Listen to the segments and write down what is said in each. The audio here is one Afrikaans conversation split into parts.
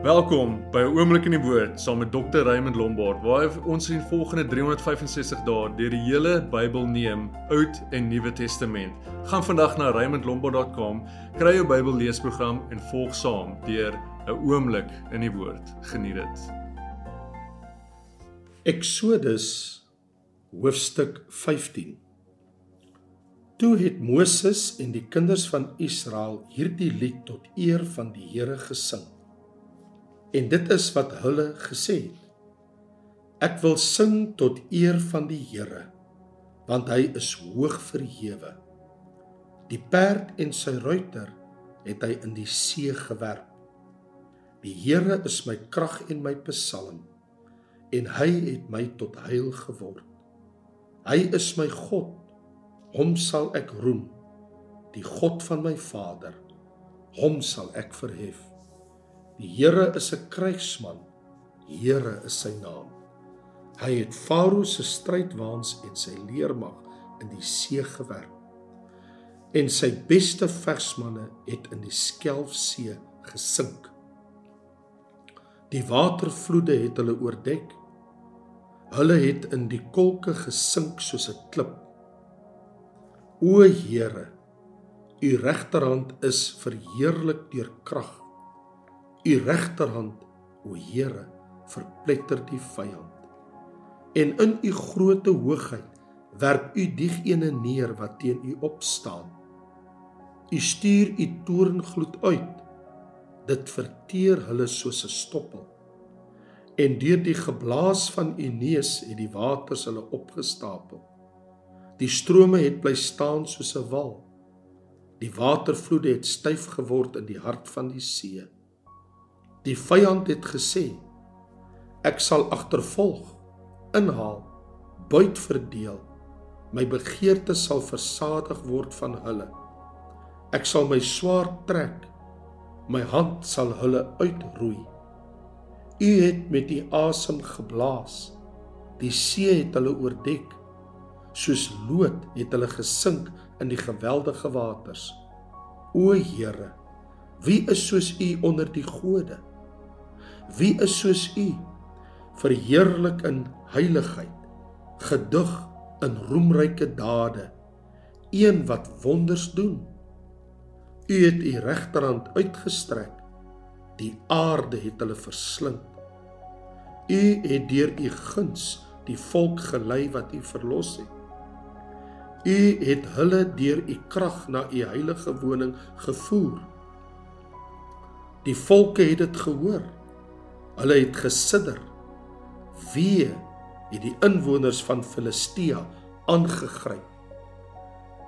Welkom by 'n oomblik in die woord saam met Dr. Raymond Lombard waar ons in volgende 365 dae deur die hele Bybel neem, Oud en Nuwe Testament. Gaan vandag na raymondlombard.com, kry jou Bybel leesprogram en volg saam deur 'n oomblik in die woord. Geniet dit. Eksodus hoofstuk 15. Toe het Moses en die kinders van Israel hierdie lied tot eer van die Here gesing. En dit is wat hulle gesê het. Ek wil sing tot eer van die Here, want hy is hoog verhewe. Die perd en sy ruiter het hy in die see gewerp. Die Here is my krag en my psalm en hy het my tot heil geword. Hy is my God. Hom sal ek roem. Die God van my vader. Hom sal ek verhef. Die Here is 'n krygsman. Here is sy naam. Hy het Farao se strydwaans en sy leermag in die see gewerp. En sy beste vegsmanne het in die Skelfsee gesink. Die watervloede het hulle oordek. Hulle het in die kolke gesink soos 'n klip. O Here, u regterhand is verheerlik deur krag. U regterhand, o Here, verpletter die vyand. En in u groote hoogheid werp u diegene neer wat teen u opstaan. U stuur u toorngloed uit. Dit verteer hulle soos 'n stoppel. En deur die geblaas van u neus het die waters hulle opgestapel. Die strome het bly staan soos 'n wal. Die watervloede het styf geword in die hart van die see. Die vyand het gesê: Ek sal agtervolg, inhaal, buit verdeel. My begeerte sal versadig word van hulle. Ek sal my swaard trek. My hand sal hulle uitroei. U het met die asem geblaas. Die see het hulle oordek. Soos lood het hulle gesink in die geweldige waters. O Here, wie is soos U onder die gode? Wie is soos U? Verheerlik in heiligheid, gedig in roemryke dade, een wat wonders doen. U het U regterhand uitgestrek, die aarde het hulle verslind. U het deur U guns die volk gelei wat U verlos het. U het hulle deur U krag na U heilige woning gevoer. Die volke het dit gehoor. Hulle het gesidder. Wie het die inwoners van Filistea aangegryp?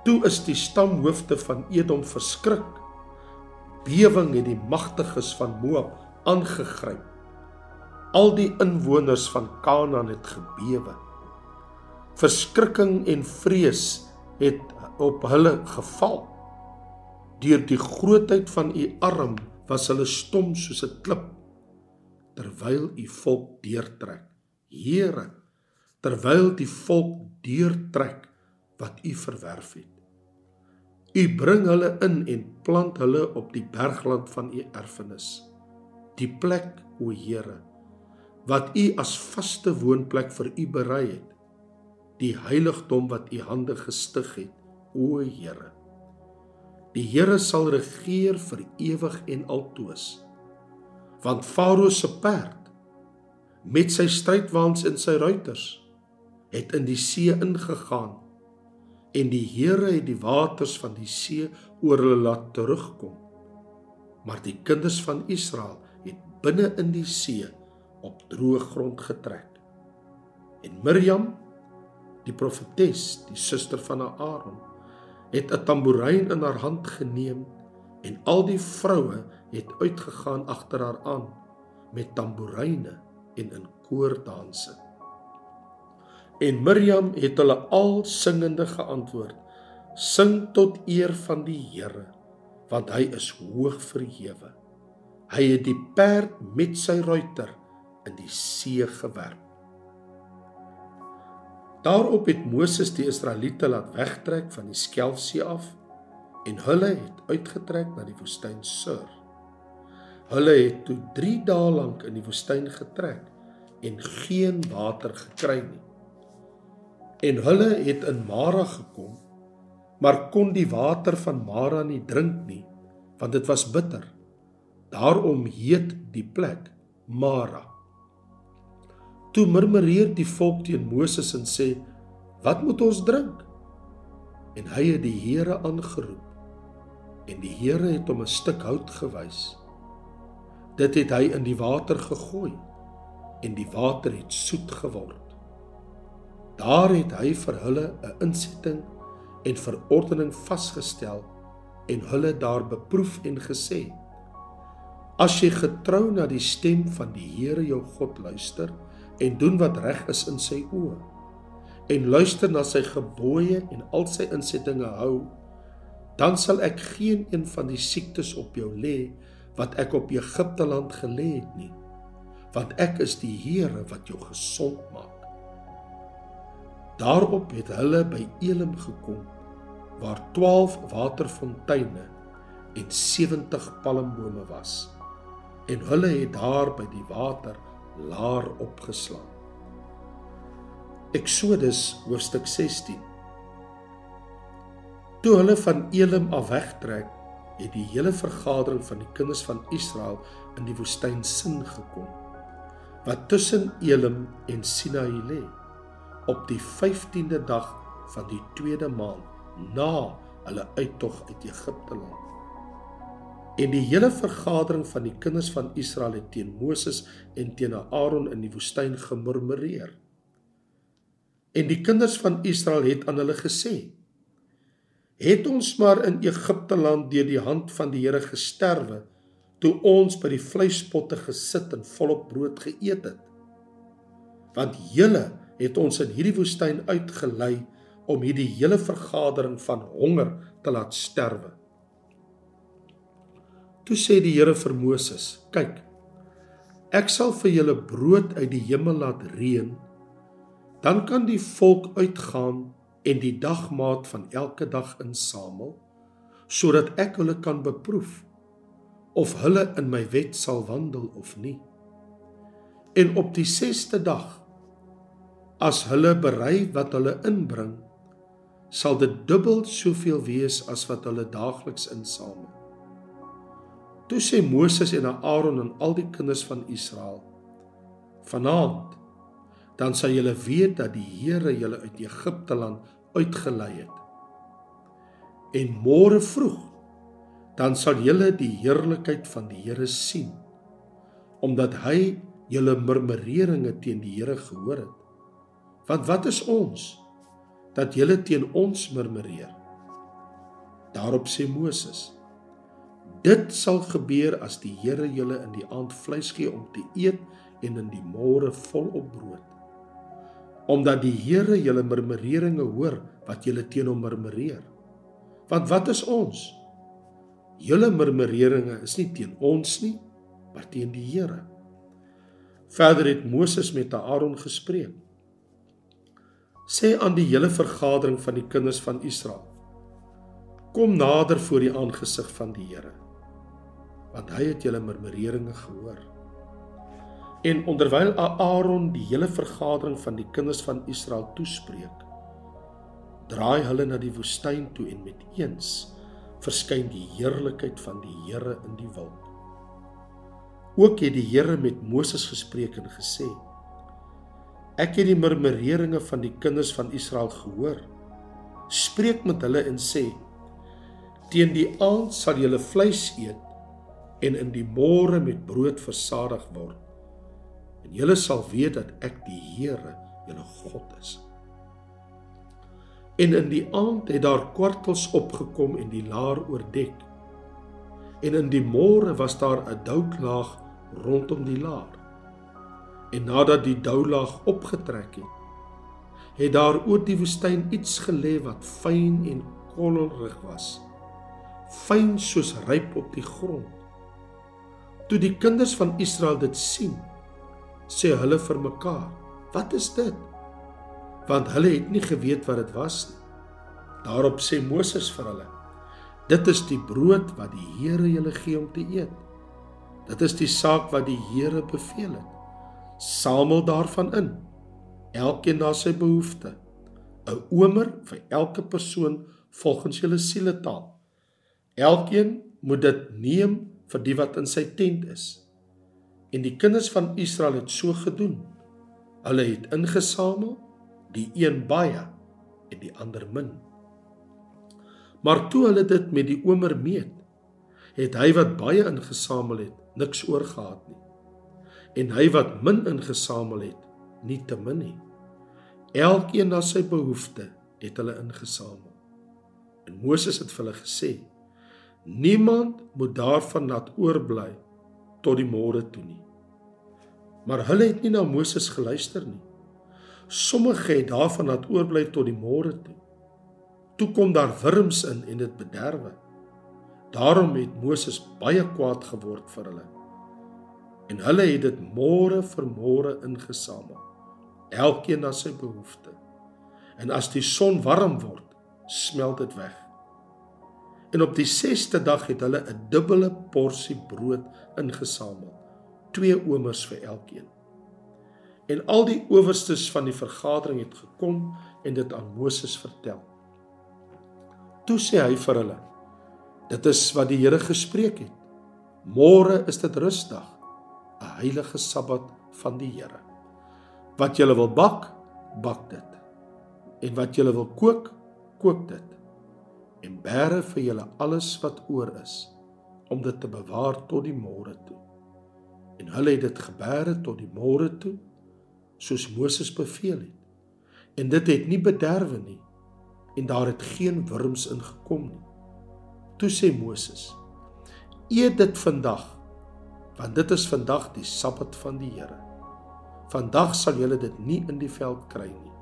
Toe is die stamhoofde van Edom verskrik. Bewing het die magtiges van Moab aangegryp. Al die inwoners van Kanaan het gebewe. Verskrikking en vrees het op hulle geval. Deur die grootheid van u arm was hulle stom soos 'n klip terwyl u volk deurtrek. Here, terwyl die volk deurtrek wat u verwerf het. U bring hulle in en plant hulle op die bergland van u erfenis. Die plek, o Here, wat u as vaste woonplek vir u berei het. Die heiligdom wat u hande gestig het, o Here. Die Here sal regeer vir ewig en altoos want Farao se perd met sy strydwaans en sy ruiters het in die see ingegaan en die Here het die waters van die see oor hulle laat terugkom. Maar die kinders van Israel het binne in die see op droë grond getrek. En Miriam die profetes die suster van Aaron het 'n tamboerijn in haar hand geneem en al die vroue het uitgegaan agter haar aan met tamboeryne en in koordanse. En Miriam het hulle al singende geantwoord: Sing tot eer van die Here, want hy is hoog verhewe. Hy het die perd met sy ruiter in die see gewerp. Daarop het Moses die Israeliete laat wegtrek van die Skelfsee af en hulle het uitgetrek na die woestyn Sur. Hulle het toe 3 dae lank in die woestyn getrek en geen water gekry nie. En hulle het in Mara gekom, maar kon die water van Mara nie drink nie, want dit was bitter. Daarom heet die plek Mara. Toe murmureer die volk teen Moses en sê: "Wat moet ons drink?" En hy het die Here aangeroep. En die Here het hom 'n stuk hout gewys. Dit het hy in die water gegooi en die water het soet geword. Daar het hy vir hulle 'n insetting en verordening vasgestel en hulle daar beproef en gesê: As jy getrou na die stem van die Here jou God luister en doen wat reg is in sy oë en luister na sy gebooie en al sy insettinge hou, dan sal ek geen een van die siektes op jou lê wat ek op Egipte land gelê het nie, want ek is die Here wat jou gesond maak. Daarop het hulle by Elim gekom waar 12 waterfonteine en 70 palmbome was en hulle het daar by die water laar opgeslaan. Eksodus hoofstuk 16 Toe hulle van Elim af wegtrek, het die hele vergadering van die kinders van Israel in die woestyn Sin gekom wat tussen Elim en Sinai lê op die 15de dag van die tweede maand na hulle uittog uit Egipte land. En die hele vergadering van die kinders van Israel het teen Moses en teen Aaron in die woestyn gemurmureer. En die kinders van Israel het aan hulle gesê: "Het ons maar in Egipte land deur die hand van die Here gesterwe toe ons by die vleispotte gesit en volop brood geëet het? Want julle het ons in hierdie woestyn uitgelei om hierdie hele vergadering van honger te laat sterwe. Toe sê die Here vir Moses: "Kyk, ek sal vir julle brood uit die hemel laat reën. Dan kan die volk uitgaan en die dagmaat van elke dag insamel, sodat ek hulle kan beproef of hulle in my wet sal wandel of nie. En op die 6ste dag as hulle berei wat hulle inbring, sal dit dubbel soveel wees as wat hulle daagliks insamel. Toe sê Moses en Aaron en al die kinders van Israel: Vanaand dan sal julle weet dat die Here julle uit Egipte land uitgelei het. En môre vroeg dan sal julle die heerlikheid van die Here sien omdat hy julle murmureringe teen die Here gehoor het. Want wat is ons dat julle teen ons murmureer? Daarop sê Moses: Dit sal gebeur as die Here julle in die aand vleis gee om te eet en in die môre volop brood. Omdat die Here julle murmureringe hoor wat julle teen hom murmureer. Want wat is ons? Julle murmureringe is nie teen ons nie, maar teen die Here. Verder het Moses met Aaron gespreek sê aan die hele vergadering van die kinders van Israel: Kom nader voor die aangesig van die Here, want hy het julle murmureringe gehoor. En onderwyl Aaron die hele vergadering van die kinders van Israel toespreek, draai hulle na die woestyn toe en met eens verskyn die heerlikheid van die Here in die wolk. Ook het die Here met Moses gespreek en gesê: Ek het die murmureringe van die kinders van Israel gehoor. Spreek met hulle en sê: Teen die aand sal julle vleis eet en in die môre met brood versadig word. En julle sal weet dat ek die Here, julle God is. En in die aand het daar kwartels opgekom en die laar oordek. En in die môre was daar 'n doutlaag rondom die laar. En nadat die doulaag opgetrek het, het daar oor die woestyn iets gelê wat fyn en kollerig was, fyn soos ryp op die grond. Toe die kinders van Israel dit sien, sê hulle vir mekaar: "Wat is dit?" Want hulle het nie geweet wat dit was nie. Daarop sê Moses vir hulle: "Dit is die brood wat die Here julle gee om te eet. Dit is die saak wat die Here beveel het. Samel daarvan in. Elkeen na sy behoefte. 'n Omer vir elke persoon volgens julle sieletaal. Elkeen moet dit neem vir die wat in sy tent is. En die kinders van Israel het so gedoen. Hulle het ingesamel, die een baie en die ander min. Maar toe hulle dit met die omer meet, het hy wat baie ingesamel het, niks oorgehad nie. En hy wat min ingesamel het, nie te min nie. Elkeen na sy behoefte het hulle ingesamel. En Moses het vir hulle gesê: Niemand moet daarvan laat oorbly tot die môre toe nie. Maar hulle het nie na Moses geluister nie. Sommige het daarvan laat oorbly tot die môre toe. Toe kom daar wurms in en dit bederwe. Daarom het Moses baie kwaad geword vir hulle. En hulle het dit môre vir môre ingesamel. Elkeen na sy behoefte. En as die son warm word, smelt dit weg. En op die 6ste dag het hulle 'n dubbele porsie brood ingesamel, twee omers vir elkeen. En al die owerstes van die vergadering het gekom en dit aan Moses vertel. Toe sê hy vir hulle: Dit is wat die Here gespreek het. Môre is dit rusdag, 'n heilige Sabbat van die Here. Wat julle wil bak, bak dit. En wat julle wil kook, kook dit en bære vir julle alles wat oor is om dit te bewaar tot die môre toe. En hulle het dit gebêre tot die môre toe soos Moses beveel het. En dit het nie bederwe nie en daar het geen wurms ingekom nie. Toe sê Moses: Eet dit vandag want dit is vandag die Sabbat van die Here. Vandag sal julle dit nie in die veld kry nie.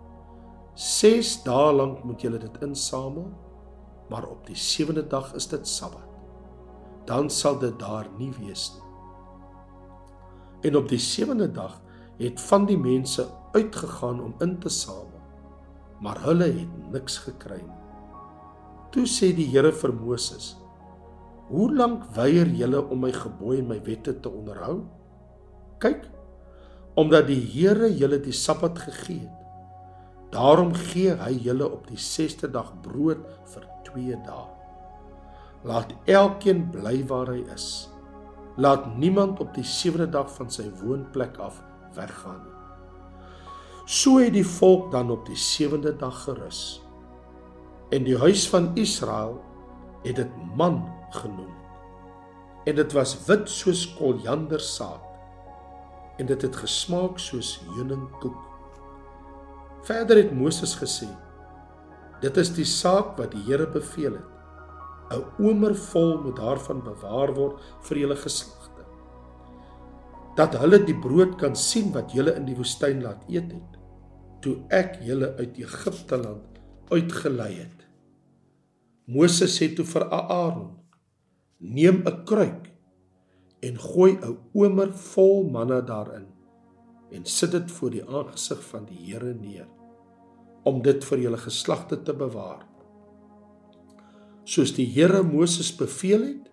6 dae lank moet julle dit insamel maar op die sewende dag is dit Sabbat. Dan sal dit daar nie wees nie. En op die sewende dag het van die mense uitgegaan om in te samel, maar hulle het niks gekry nie. Toe sê die Here vir Moses: "Hoe lank weier julle om my gebooie en my wette te onderhou? Kyk, omdat die Here julle die Sabbat gegee het, daarom gee hy julle op die 6ste dag brood vir 2 dae. Laat elkeen bly waar hy is. Laat niemand op die sewende dag van sy woonplek af weggaan nie. So het die volk dan op die sewende dag gerus. En die huis van Israel het dit man genoem. En dit was wit soos koljandersaad en dit het gesmaak soos heuningkoek. Verder het Moses gesê: Dit is die saak wat die Here beveel het. 'n Omer vol moet daarvan bewaar word vir julle geslagte. Dat hulle die brood kan sien wat julle in die woestyn laat eet het, toe ek julle uit Egipte land uitgelei het. Moses sê toe vir Aaron: Neem 'n kruik en gooi 'n omer vol manna daarin en sit dit voor die aangesig van die Here neer om dit vir julle geslagte te bewaar. Soos die Here Moses beveel het,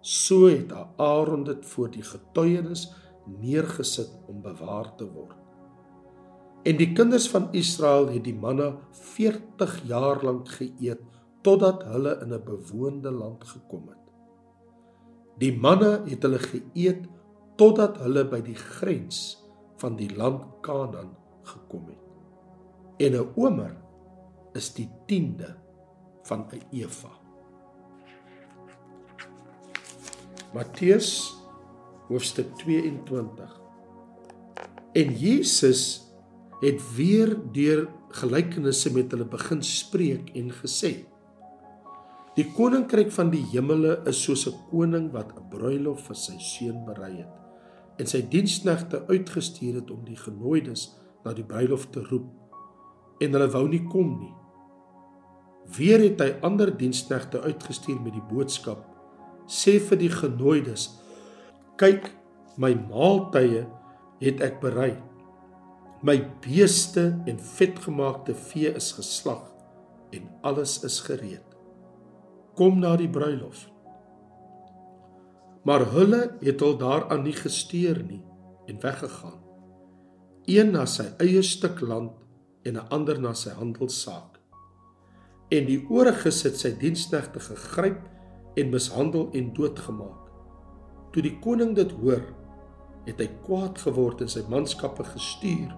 so het Aaron dit voor die getuienis neergesit om bewaar te word. En die kinders van Israel het die manna 40 jaar lank geëet totdat hulle in 'n bewoonde land gekom het. Die manna het hulle geëet totdat hulle by die grens van die land Kanaan gekom het en 'n omer is die 10de van 'n eva. Matteus hoofstuk 22. En Jesus het weer deur gelykenisse met hulle begin spreek en gesê: Die koninkryk van die hemele is soos 'n koning wat 'n bruilof vir sy seun berei het en sy diensknegte uitgestuur het om die genooides na die bruilof te roep en hulle wou nie kom nie. Weer het hy ander diensknegte uitgestuur met die boodskap: Sê vir die genooides: Kyk, my maaltye het ek berei. My beeste en vetgemaakte vee is geslag en alles is gereed. Kom na die bruilof. Maar hulle het hul daaraan nie gesteer nie en weggegaan. Een na sy eie stuk land en 'n ander na sy handelssaak. En die ooriges het sy diensknegte gegryp en mishandel en doodgemaak. Toe die koning dit hoor, het hy kwaad geword en sy manskappe gestuur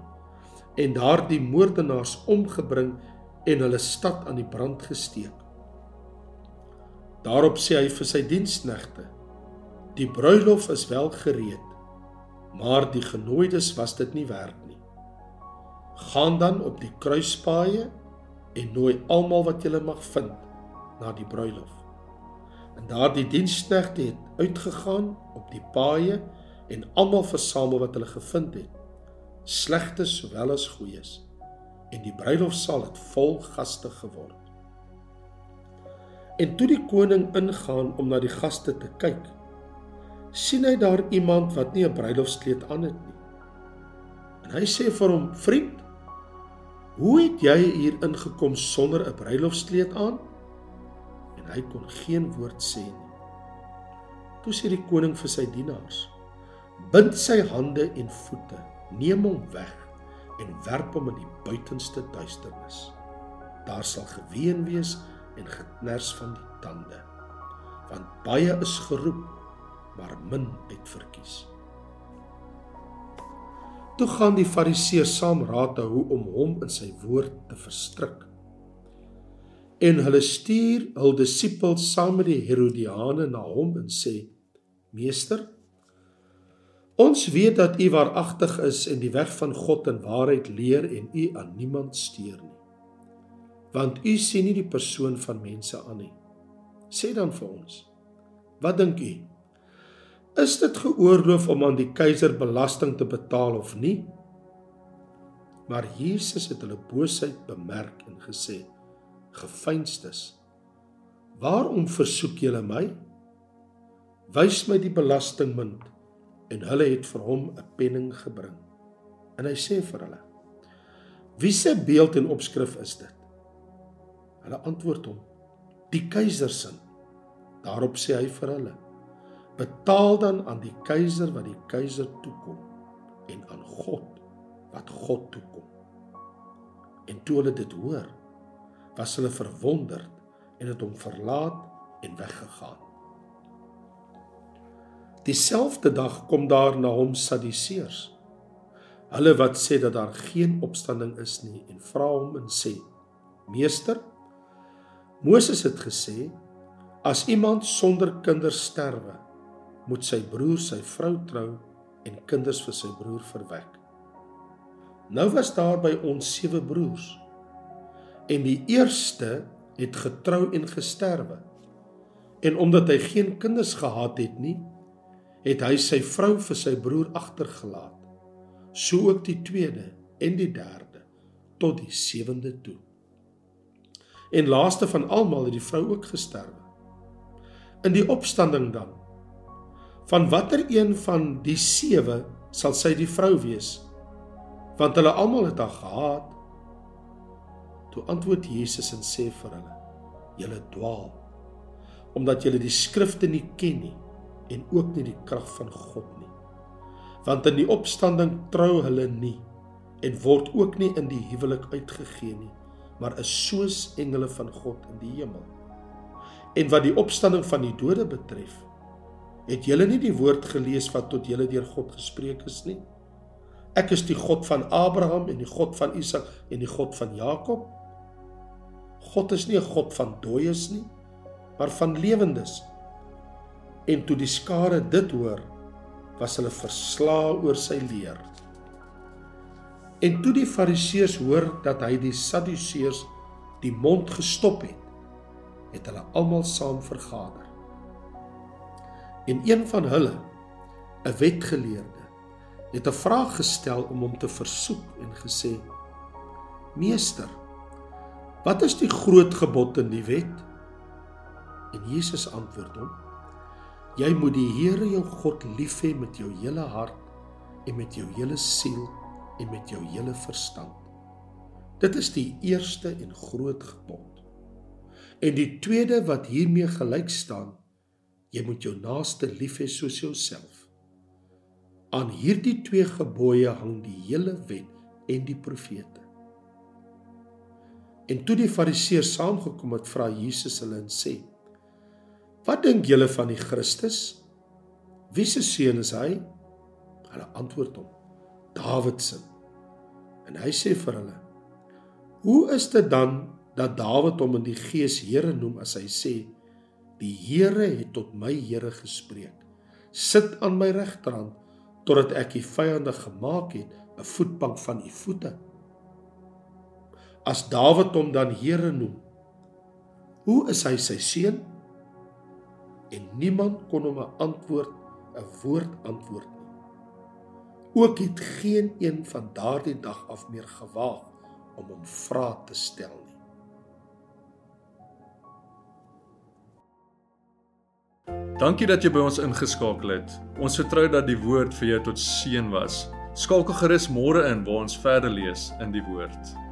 en daardie moordenaars omgebring en hulle stad aan die brand gesteek. Daarop sê hy vir sy diensknegte: "Die bruilof is wel gereed, maar die genooides was dit nie werd nie. Gaan dan op die kruispaaie en nooi almal wat julle mag vind na die bruilof." En daardie diensknegte het uitgegaan op die paaie en almal versamel wat hulle gevind het, slegtes sowel as goeies. En die bruilofsaal het vol gaste geword. En toe die koning ingaan om na die gaste te kyk, sien hy daar iemand wat nie 'n bruilofskleed aan het nie. En hy sê vir hom: "Vriend, hoe het jy hier ingekom sonder 'n bruilofskleed aan?" En hy kon geen woord sê nie. Toe sê die koning vir sy dienaars: "Bind sy hande en voete, neem hom weg en werp hom in die buitenste duisternis. Daar sal geween wees en geknars van die tande want baie is geroep maar min uitverkies toe gaan die fariseërs saam raad hou om hom in sy woord te verstrik en hulle stuur hul disippels saam met die herodiane na hom en sê meester ons weet dat u waaragtig is en die weg van God en waarheid leer en u aan niemand steur nie want u sien nie die persoon van mense aan nie. Sê dan vir ons, wat dink u? Is dit geoorloof om aan die keiser belasting te betaal of nie? Maar Jesus het hulle boosheid bemerk en gesê: "Gefeinstes, waarom versoek julle my? Wys my die belastingmunt." En hulle het vir hom 'n penning gebring. En hy sê vir hulle: "Wie se beeld en opskrif is dit?" Hulle antwoord hom: "Die keiser se." Daarop sê hy vir hulle: "Betaal dan aan die keiser wat die keiser toekom en aan God wat God toekom." En toe hulle dit hoor, was hulle verwonderd en het hom verlaat en weggegaan. Dieselfde dag kom daar na hom Sadduseërs. Hulle wat sê dat daar geen opstanding is nie en vra hom en sê: "Meester, Moses het gesê as iemand sonder kinders sterwe, moet sy broer sy vrou trou en kinders vir sy broer verwek. Nou was daar by ons sewe broers en die eerste het getrou en gesterwe. En omdat hy geen kinders gehad het nie, het hy sy vrou vir sy broer agtergelaat. So ook die tweede en die derde tot die sewende toe. En laaste van almal het die vrou ook gesterwe. In die opstanding dan van watter een van die sewe sal sy die vrou wees? Want hulle almal het haar gehaat. Toe antwoord Jesus en sê vir hulle: Julle dwaal omdat julle die skrifte nie ken nie en ook nie die krag van God nie. Want in die opstanding trou hulle nie en word ook nie in die huwelik uitgegee nie maar is soos engele van God in die hemel. En wat die opstanding van die dode betref, het julle nie die woord gelees wat tot julle deur God gespreek is nie? Ek is die God van Abraham en die God van Isak en die God van Jakob. God is nie 'n God van dooies nie, maar van lewendes. En toe die skare dit hoor, was hulle verslae oor sy leer. En toe die Fariseërs hoor dat hy die Sadduseërs die mond gestop het, het hulle almal saam vergader. En een van hulle, 'n wetgeleerde, het 'n vraag gestel om hom te versoek en gesê: "Meester, wat is die groot gebod in die wet?" En Jesus antwoord hom: "Jy moet die Here jou God lief hê met jou hele hart en met jou hele siel." en met jou hele verstand. Dit is die eerste en groot gebod. En die tweede wat hiermee gelyk staan, jy moet jou naaste lief hê soos jouself. Aan hierdie twee gebooie hang die hele wet en die profete. En toe die fariseërs saamgekom het, vra Jesus hulle en sê: "Wat dink julle van die Christus? Wie se seun is hy?" Hulle antwoord hom: "Dawid se." En hy sê vir hulle: "Hoe is dit dan dat Dawid hom in die gees Here noem as hy sê: Die Here het tot my Here gespreek: Sit aan my regterhand totdat ek u vyande gemaak het, 'n voetbank van u voete." As Dawid hom dan Here noem. Hoe is hy sy seun? En niemand kon hom 'n antwoord, 'n woord antwoord nie. Ook het geen een van daardie dag af meer gewaag om hom vrae te stel nie. Dankie dat jy by ons ingeskakel het. Ons vertrou dat die woord vir jou tot seën was. Skakel gerus môre in waar ons verder lees in die woord.